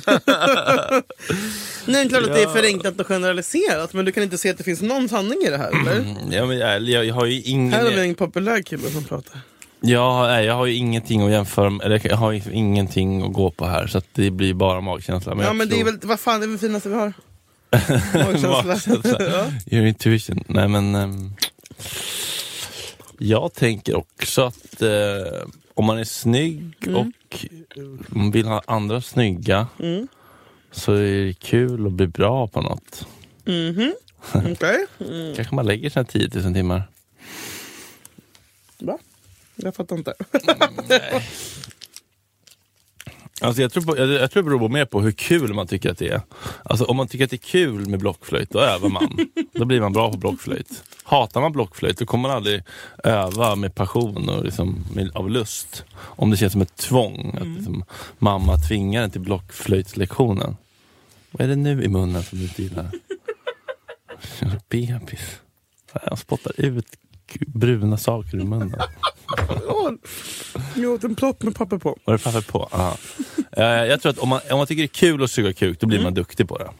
Nej, klart att det är förenklat och generaliserat. Men du kan inte se att det finns någon sanning i det här eller? Mm, Ja, men jag, jag, jag har ju ingen... Här har vi en populär kille som pratar. Jag, nej, jag har ju ingenting att jämföra med, eller jag har ingenting att gå på här så det blir bara magkänsla. Men ja men det är tror- väl, vad fan det är väl finaste vi har? Magkänsla. Magkänsla. ja. Your intuition. Nej men... ehm, jag tänker också att eh, om man är snygg och man vill ha andra snygga Mm. så är det kul att bli bra på något. Mhm. Okej. Mm. Kanske man lägger sina 10 000 timmar. Va? Jag fattar inte. Alltså jag, tror på, jag, jag tror det beror mer på hur kul man tycker att det är. Alltså om man tycker att det är kul med blockflöjt, då övar man. då blir man bra på blockflöjt. Hatar man blockflöjt, då kommer man aldrig öva med passion och liksom, med, av lust. Om det känns som ett tvång. Att liksom, mamma tvingar en till blockflöjtslektionen. Vad är det nu i munnen som du inte gillar? Bebis. Han spottar ut bruna saker i munnen. Jag åt en plopp med papper på. Var det papper på? Ja. Eh, jag tror att om man, om man tycker det är kul att suga kuk, då blir man duktig på det.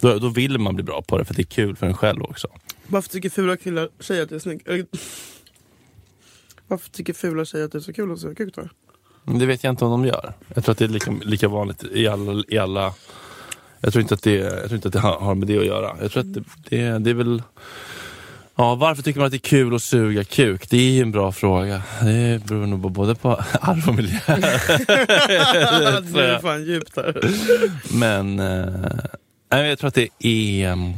Då, då vill man bli bra på det, för det är kul för en själv också. Varför tycker fula killar tjejer att det är snyggt? Varför tycker fula tjejer att det är så kul att suga kuk då? Det vet jag inte om de gör. Jag tror att det är lika, lika vanligt i alla... I alla jag, tror inte att det, jag tror inte att det har har med det att göra. Jag tror att det, det, det är väl... Ja, varför tycker man att det är kul att suga kuk? Det är ju en bra fråga. Det beror nog både på arv och miljö. det är fan djupt här. Men eh, jag tror att det är... ehm,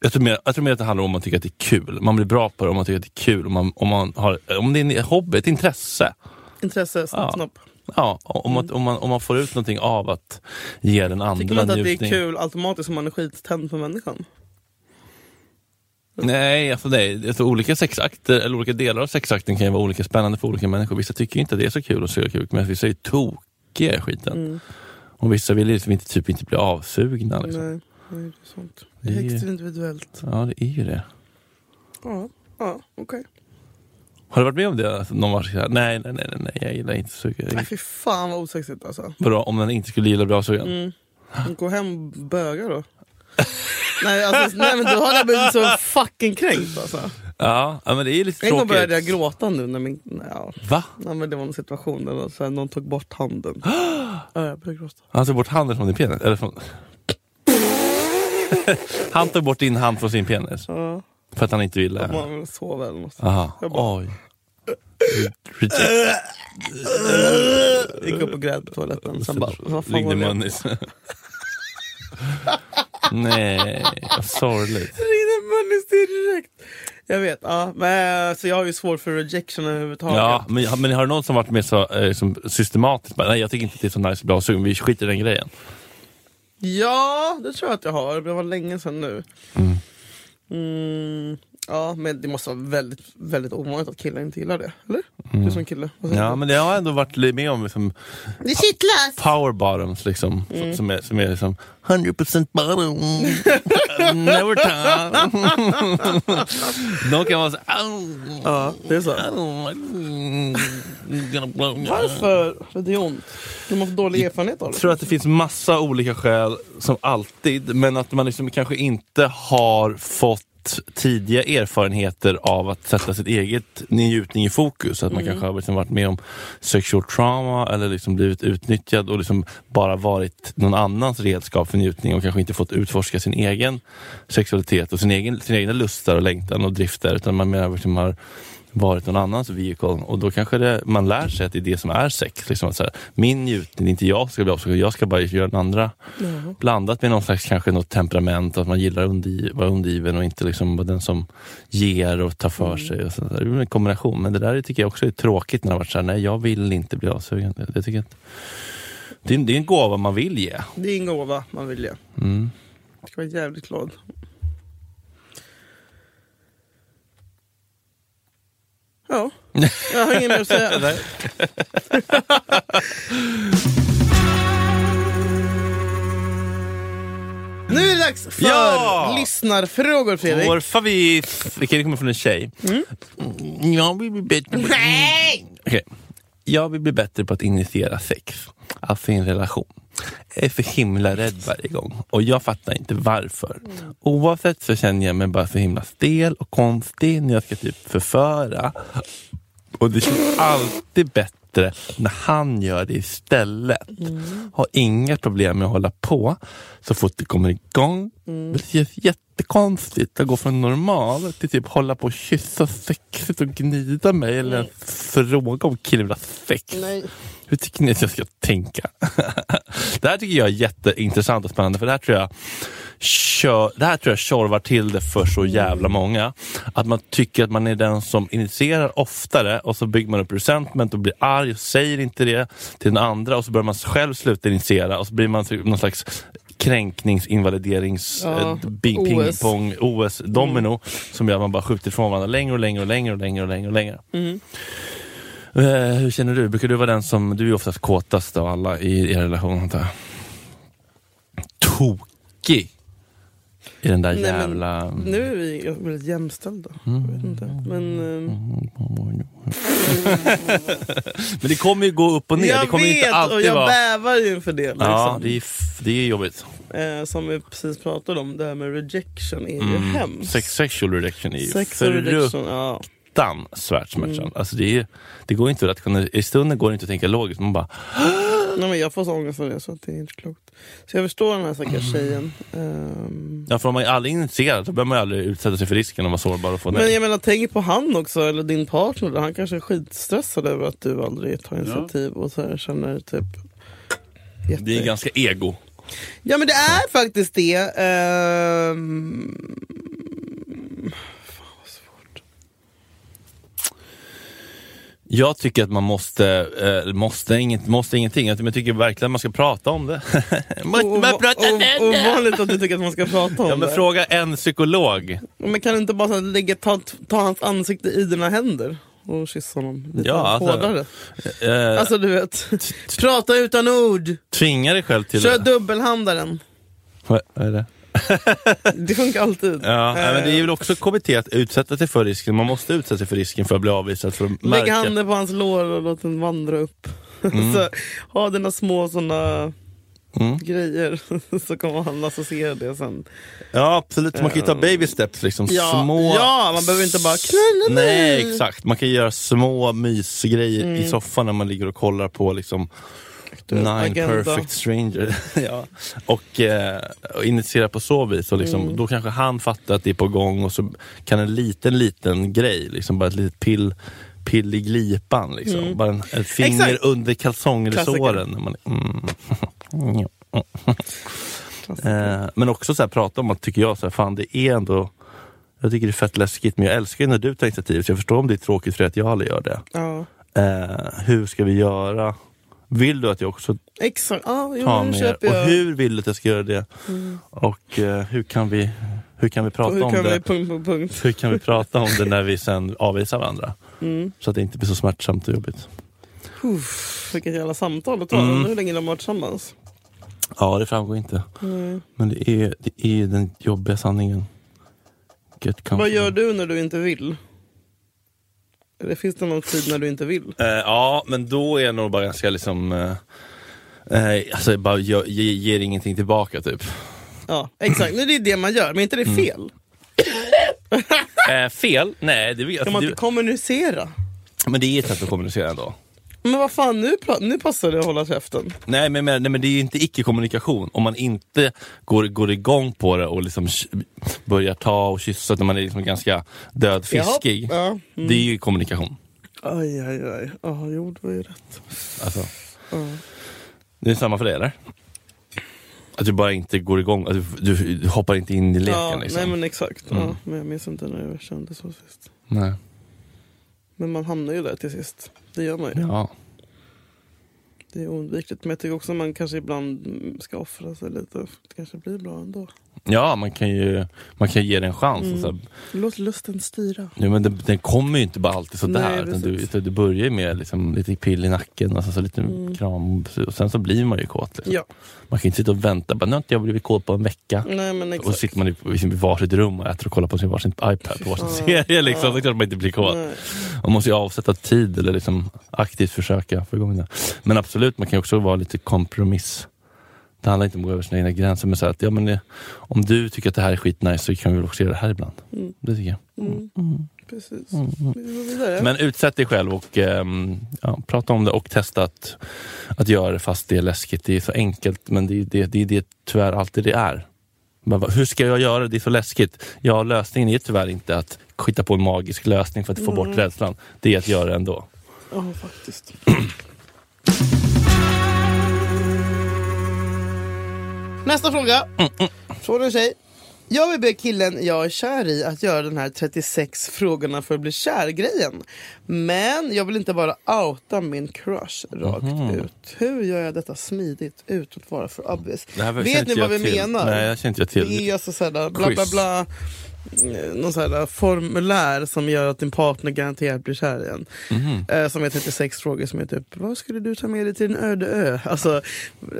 Jag tror, mer, jag tror mer att det handlar om att man tycker att det är kul. Man blir bra på det om man tycker att det är kul. Om, man, om, man har, om det är en hobby, ett intresse. Intresse, snopp, Ja. snopp. Ja, om, man, om, man, om man får ut någonting av att ge den andra Tycker man inte att det är njutning. kul automatiskt om man är skittänd på människan? Nej, alltså nej. Alltså, olika sexakter, eller olika delar av sexakten kan ju vara olika spännande för olika människor. Vissa tycker inte att det är så kul att suga kuk, medan vissa är tokiga i skiten. Mm. Och vissa vill liksom inte, typ inte bli avsugna. Liksom. Nej, nej, det är sånt. Det Det är är- högst individuellt. Ja, det är ju det. Ja, ja okej. Har du varit med om det? Alltså, någon var såhär, nej, nej, nej, nej, nej, jag gillar inte suga. Nej fy fan vad osexigt alltså. Vadå, om den inte skulle gilla avsugen? Mm. Gå hem och böga då. nej, alltså, nej men då hade jag blivit så fucking kränkt alltså. Ja, men det är lite En gång tråkigt. började jag gråta nu när min... Ja, Va? nej, men det var en situation där så här, någon tog bort handen. ja, jag började gråta. Han tog bort handen från din penis? Eller från... han tog bort din hand från sin penis? Ja, För att han inte ville? man vill sova eller något. Aha. Jag bara- Oj. Gick upp och grät på toaletten. Sen bara, vad fan var Ringde det? Munnis. Nej, vad sorgligt. Ringde Munnis direkt. Jag vet, ja. Men, så jag har ju svårt för rejection överhuvudtaget. Ja, men, men har du någon som varit med så eh, som systematiskt? Bara, Nej, jag tycker inte att det är så nice att bli avsugen. Vi skiter i den grejen. Ja, det tror jag att jag har. Det var länge sedan nu. Mm. Mm, ja, men det måste vara väldigt, väldigt ovanligt att killar inte gillar det. Eller? Du som kille. Mm. Ja, du? men det har jag ändå varit med om liksom, Det kittlas! power bottoms liksom. Mm. Som, är, som är liksom 100% bottom. Never time. De kan vara så "Au, Ja, det är så. au, gonna blow you." Varför? För det är ont. De har fått dålig erfarenhet av Jag det. tror att det finns massa olika skäl, som alltid, men att man liksom kanske inte har fått tidiga erfarenheter av att sätta sitt eget njutning i fokus. Att man kanske har liksom varit med om sexual trauma eller liksom blivit utnyttjad och liksom bara varit någon annans redskap för njutning och kanske inte fått utforska sin egen sexualitet och sin egen, sina egna lustar och längtan och drifter. Utan man mer liksom har varit någon annans vehicle och då kanske det, man lär sig att det är det som är sex. Liksom att så här, min njutning, inte jag som ska bli avsugad, jag ska bara göra den andra. Blandat med någon slags kanske något temperament, att man gillar att vara undergiven och inte liksom vara den som ger och tar för sig. Och där. Det är en kombination, men det där tycker jag också är tråkigt när det har varit så här, nej jag vill inte bli avsugen. Det, tycker jag inte. Det, är, det är en gåva man vill ge. Det är en gåva man vill ge. Mm. Jag ska vara jävligt glad. Ja, jag har inget mer att säga. Nu är det dags för Ja! lyssnarfrågor Fredrik. Vår favorit, vilken kommer från en tjej. Mm. Jag vill bli bättre på Okej. Jag vill bli bättre på att initiera sex, alltså i en relation. Jag är för himla rädd varje gång och jag fattar inte varför. Oavsett så känner jag mig bara så himla stel och konstig när jag ska typ förföra. Och det känns alltid bättre när han gör det istället. Har inga problem med att hålla på så fort det kommer igång. Men Det känns jättekonstigt att gå från normal till typ hålla på och kyssa sexigt och gnida mig eller ens fråga om killen vill ha sex. Nej. Hur tycker ni att jag ska tänka? det här tycker jag är jätteintressant och spännande för det här tror jag kör, det här tror jag tjorvar till det för så jävla många. Att man tycker att man är den som initierar oftare och så bygger man upp resentment och blir arg och säger inte det till den andra och så börjar man själv sluta initiera och så blir man typ någon slags kränkningsinvaliderings Ja, eh, bing, OS. pingpong OS domino som gör att man bara skjuter ifrån varandra längre och längre och längre och längre och längre och längre. Mm. Eh, hur känner du? Brukar du vara den som, du är oftast kåtast av alla i er relation antar jag? Tokig! I den där Nej, men jävla... Nu är vi väldigt jämställda. Jag vet inte. Men, ehm, Men det kommer ju gå upp och ner. det jag kommer ju vet inte alltid och jag vara... bävar ju inför det. Liksom. Ja, det är, det är jobbigt. eh, som vi precis pratade om, det här med rejection är ju Mm. hemskt. Sex, sexual rejection är ju Sex och rejection, ja. Fruktansvärt smärtsamt. Mm. Alltså det, är, det går inte att kunna, I stunden går det inte att tänka logiskt. Man bara, Nej, men jag får så ångest av det så det är inte klokt. Så jag förstår den här Mm. stackars tjejen. Ehm, ja, för om man är aldrig initierad så behöver man aldrig utsätta sig för risken att vara sårbar och få men nej. jag menar, tänk på han också, eller din partner. Han kanske är skitstressad över att du aldrig tar initiativ och så här, känner typ... Jätte... Det är ganska ego. Ja men det är faktiskt det. Ehm, Jag tycker att man måste, eh, måste, inget, måste ingenting, jag tycker verkligen att man ska prata om det. måste man prata om det? Ovanligt att du tycker att man ska prata om Ja, men det. fråga en psykolog. Men kan du inte bara lägga, ta, ta hans ansikte i dina händer och kyssa honom lite Ja, alltså, hårdare? Eh, Alltså du vet, prata utan ord! tvinga dig själv till Kör det. dubbelhandaren. Vad är det? Det funkar alltid. Ja, nej, men det är Eh, väl också KBT att utsätta sig för risken. Man måste utsätta sig för risken för att bli avvisad. För att Lägg handen på hans lår och låt den vandra upp. så, ha dina små såna Mm. grejer så kommer han associera det sen. Ja absolut, man kan ju ta baby steps. Liksom. Ja, små... ja man behöver inte bara knulla mig. Nej exakt, man kan göra små mysgrejer Mm. i soffan när man ligger och kollar på liksom Nine Agenda. perfect stranger. ja. och, eh, och initiera på så vis. Och liksom, Mm. Då kanske han fattar att det är på gång och så kan en liten liten grej, liksom, bara ett litet pill, pill i glipan. Liksom. Bara en, ett finger Mm. Exakt. under kalsongresåren. Man, mm. eh, men också så här, prata om att, tycker jag, så här, fan det är ändå jag tycker det är fett läskigt, men jag älskar när du tar initiativ, så jag förstår om det är tråkigt för att jag aldrig gör det. Ja, Eh, hur ska vi göra? Vill du att jag också exakt. Ja, jo, tar med? köper Och hur vill du att jag ska göra det? Och eh, hur kan vi, hur kan vi prata hur om det? vi punkt på punkt. Hur kan vi prata om det när vi sen avvisar varandra? Mm. Så att det inte blir så smärtsamt och jobbigt. Uff, vilket jävla samtal att ta. Mm. Hur länge de har varit tillsammans. Ja, det framgår inte. Nej. Men det är, det är den jobbiga sanningen. Vad gör du när du inte vill? Eller finns det någon tid när du inte vill? Eh, ja, men då är jag nog bara ganska liksom... Eh, eh, alltså, jag bara gör, ge, ger ingenting tillbaka typ. Ja, exakt. Nu är det det man gör, men är inte det Mm. fel? Eh, fel? Nej, det vet Kan man det, inte kommunicera? Men det är ett sätt att kommunicera ändå. Men vad fan, nu, nu passar det att hålla käften. Nej men, men, nej, men det är ju inte icke-kommunikation. Om man inte går, går igång på det och liksom börjar ta och kyssa när man är liksom ganska dödfiskig. Ja. Mm. Det är ju kommunikation. Aj, aj, aj. Ja, jo, det var ju rätt. Alltså, Ja. det är samma för dig eller? Att du bara inte går igång, att du, du, du hoppar inte in i leken Ja, liksom. Nej men exakt. Mm. Ja, men jag minns inte när jag kände så sist. Nej. Men man hamnar ju där till sist. Det gör man ju. Ja. Det är oundvikligt. Men jag tycker också att man kanske ibland ska offra sig lite. Det kanske blir bra ändå. Ja, man kan ju man kan ge det en chans. Mm. Så, här, Låt lusten styra. ja, men den, den kommer ju inte bara alltid sådär. Nej, du, du börjar ju med liksom, lite pill i nacken och sen så lite Mm. kram. Och sen så blir man ju kåt. Liksom. Ja, Man kan inte sitta och vänta. Bara, nu har inte jag blivit kåt på en vecka. nej Och exakt. sitter man i, i sin varsitt rum och äter och kollar på sin varsin iPad på varsin serie. Liksom. Ja. Är klart man inte blir kåt. Nej. Man måste ju avsätta tid eller liksom aktivt försöka få igång det. Men absolut, man kan också vara lite kompromiss. Det handlar inte om att gå över sina egna gränser, men så att ja, men om du tycker att det här är skitnice så kan vi väl också göra det här ibland. Mm. Det tycker jag. Mm. Precis. Vi går vidare. Men utsätt dig själv och ehm, ja, prata om det och testa att, att göra det fast det är läskigt. Det är så enkelt, men det är det, det, är det tyvärr alltid det är. Men vad- hur ska jag göra det? Det är så läskigt. Ja, lösningen är tyvärr inte att skita på en magisk lösning för att få bort rädslan. Det är att göra det ändå. Ja, faktiskt. Nästa fråga. Från en tjej. Jag vill be killen jag är kär i att göra den här 36 frågorna för att bli kär-grejen. Men jag vill inte bara outa min crush rakt ut. Hur gör jag detta smidigt utan att vara för obvious? Det här Vet ni inte vad jag vi till. menar? Nej, jag känner inte jag till. Det är alltså såhär, bla bla Quiz. bla. eh, Någon sån här formulär som gör att din partner garanterat blir kär igen. Mhm. Eh, som är 36 frågor som är typ, vad skulle du ta med dig till en öde ö? Alltså,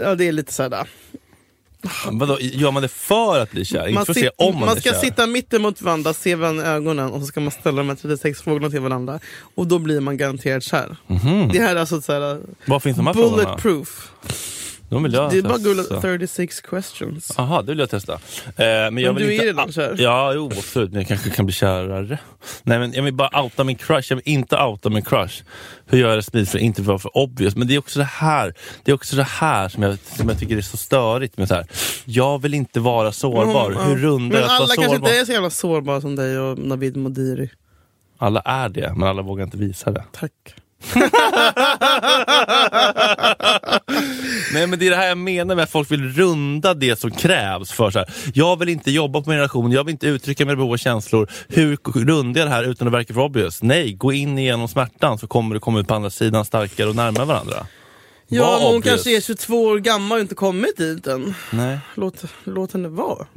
ja, det är lite sådär. Vadå, gör man det för att bli kär? Se sit- man, man ska sitta mitt emot varandra, se varandra i ögonen och så ska man ställa de här 36 frågorna till varandra. Och då blir man garanterat kär. Mhm. Det här är alltså såhär, Var finns de här frågorna? De vill jag det är bara googla 36 questions. Jaha, det vill jag testa. Eh, men jag Men vill du inte... är redan kär. Ja, jo absolut. Men jag kanske kan bli kärare. Nej, men jag vill bara outa min crush. Jag vill inte outa min crush. Hur gör jag det smidigt för att inte vara för obvious? Men det är också det här, det är också det här som, jag, som jag tycker är så störigt. Med så här. Jag vill inte vara sårbar. Mm, Hur rundar Men jag att alla vara kanske sårbar? inte är så jävla sårbara som dig och Navid Modiri. Alla är det, men alla vågar inte visa det. Tack. Nej men det är det här jag menar med att folk vill runda det som krävs för så här. Jag vill inte jobba på min relation, jag vill inte uttrycka mina behov och känslor. Hur rundar jag det här utan att verka för obvious? Nej, gå in igenom smärtan så kommer du komma ut på andra sidan starkare och närmare varandra. Ja, Var men hon obvious. kanske är 22 år gammal och inte kommit dit än. Nej. Låt, låt henne vara.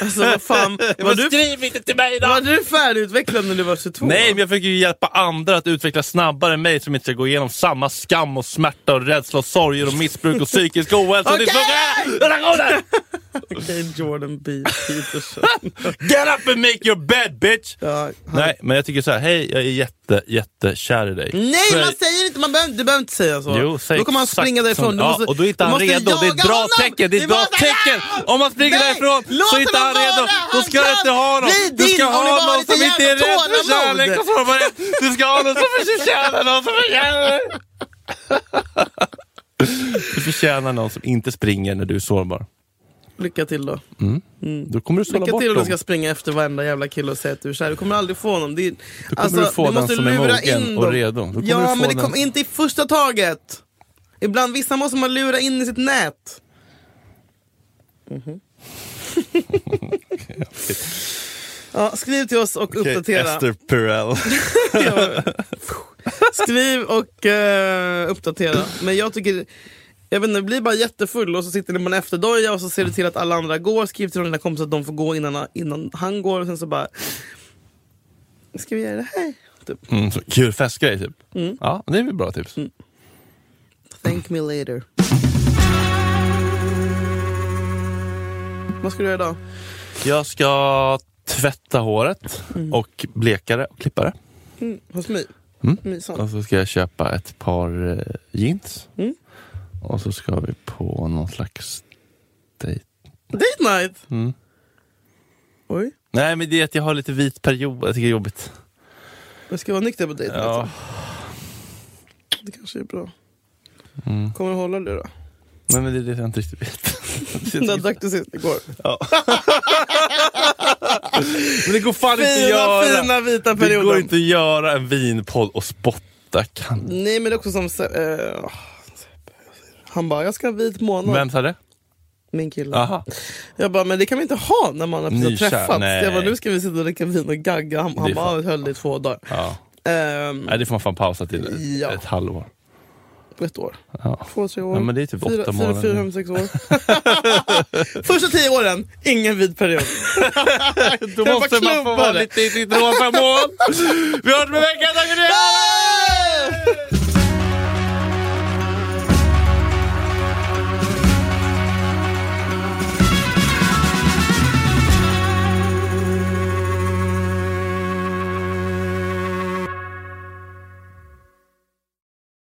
Alltså vad fan, var du, Skriv inte till mig då! var du färdigutvecklad när du var 22? Nej, men jag försöker ju hjälpa andra att utvecklas snabbare än mig som inte ska gå igenom samma skam och smärta och rädsla och sorger och missbruk och psykisk ohälsa Okej! dysfunktion- relationer! Okej, Jordan B. Peterson. Get up and make your bed bitch! ja. Nej, men jag tycker så här, hej jag är jätte, jättekär i dig. Nej, Så man säger inte, man behöver, du behöver inte säga så. Jo, säg Då kommer han springa därifrån. som- Du ja, måste, och då är inte han måste redo. Det är ett bra honom! tecken. Det är ett bra måste- tecken! Om han springer Nej, därifrån så är inte han redo. vara! Då Han ska du inte ha bli Du ska ha du någon som inte är rädd för kärlek. och så bara, Du ska ha någon som förtjänar någon som förtjänar. Du förtjänar någon som inte springer när du är sårbar. Lycka till då. Då kommer du sålla Lycka bort till om dem. du ska springa efter varenda jävla kille och säga att du är kär. Du kommer aldrig få någon. Det är, Då kommer du få den som är mogen och redo. Då du Ja, men det kommer inte i första taget. Ibland, vissa måste man lura in i sitt nät. ja, skriv till oss och Okej, uppdatera. Esther Perel. Skriv och eh, uppdatera. Men jag tycker, jag vet inte, bli bara jättefull och så sitter man efterdoja och så ser du till att alla andra går. Skriv till dina kompisar att de får gå innan, innan han går och sen så bara... Ska vi göra det här? Typ. Mm, kul festgrej typ. Mm. Ja, det är väl bra tips. Thank me later. Vad ska du göra idag? Jag ska tvätta håret och bleka det och klippa det. Mm, hos mig? Mm. Och så ska jag köpa ett par eh, jeans. Mm. Och så ska vi på någon slags dejt. Date night? Mm. Oj. Nej men det är att jag har lite vit period, jag tycker det är jobbigt. Jag ska vara nykter på date night. Ja. Det kanske är bra. Mm. Kommer du hålla det då? Nej men det är det jag inte riktigt vet. När drack du sist? Igår? men det går fan inte Fina, göra. fina vita det perioden. går inte att göra en vinpodd och spotta kan. Nej men det är också som... eh, han bara, jag ska ha vit månad. Vem sa det? Min kille. Aha. Jag bara, men det kan vi inte ha när man har precis Nykär, träffats. nej. Jag bara, nu ska vi sitta och dricka vin och gagga. Han, Det han bara, fan- höll det i två dagar. Ja. Ehm, Nej det får man fan pausa till ett, Ja. ett halvår. Ett år. Ja. Två, tre år. Ja, men det är typ fyra, åtta fyra, månader. Fyra, fem, sex år. Första tio åren, ingen vid period. Då måste man få vara lite i sitt rosa moln. Vi hörs med veckan, tack för det!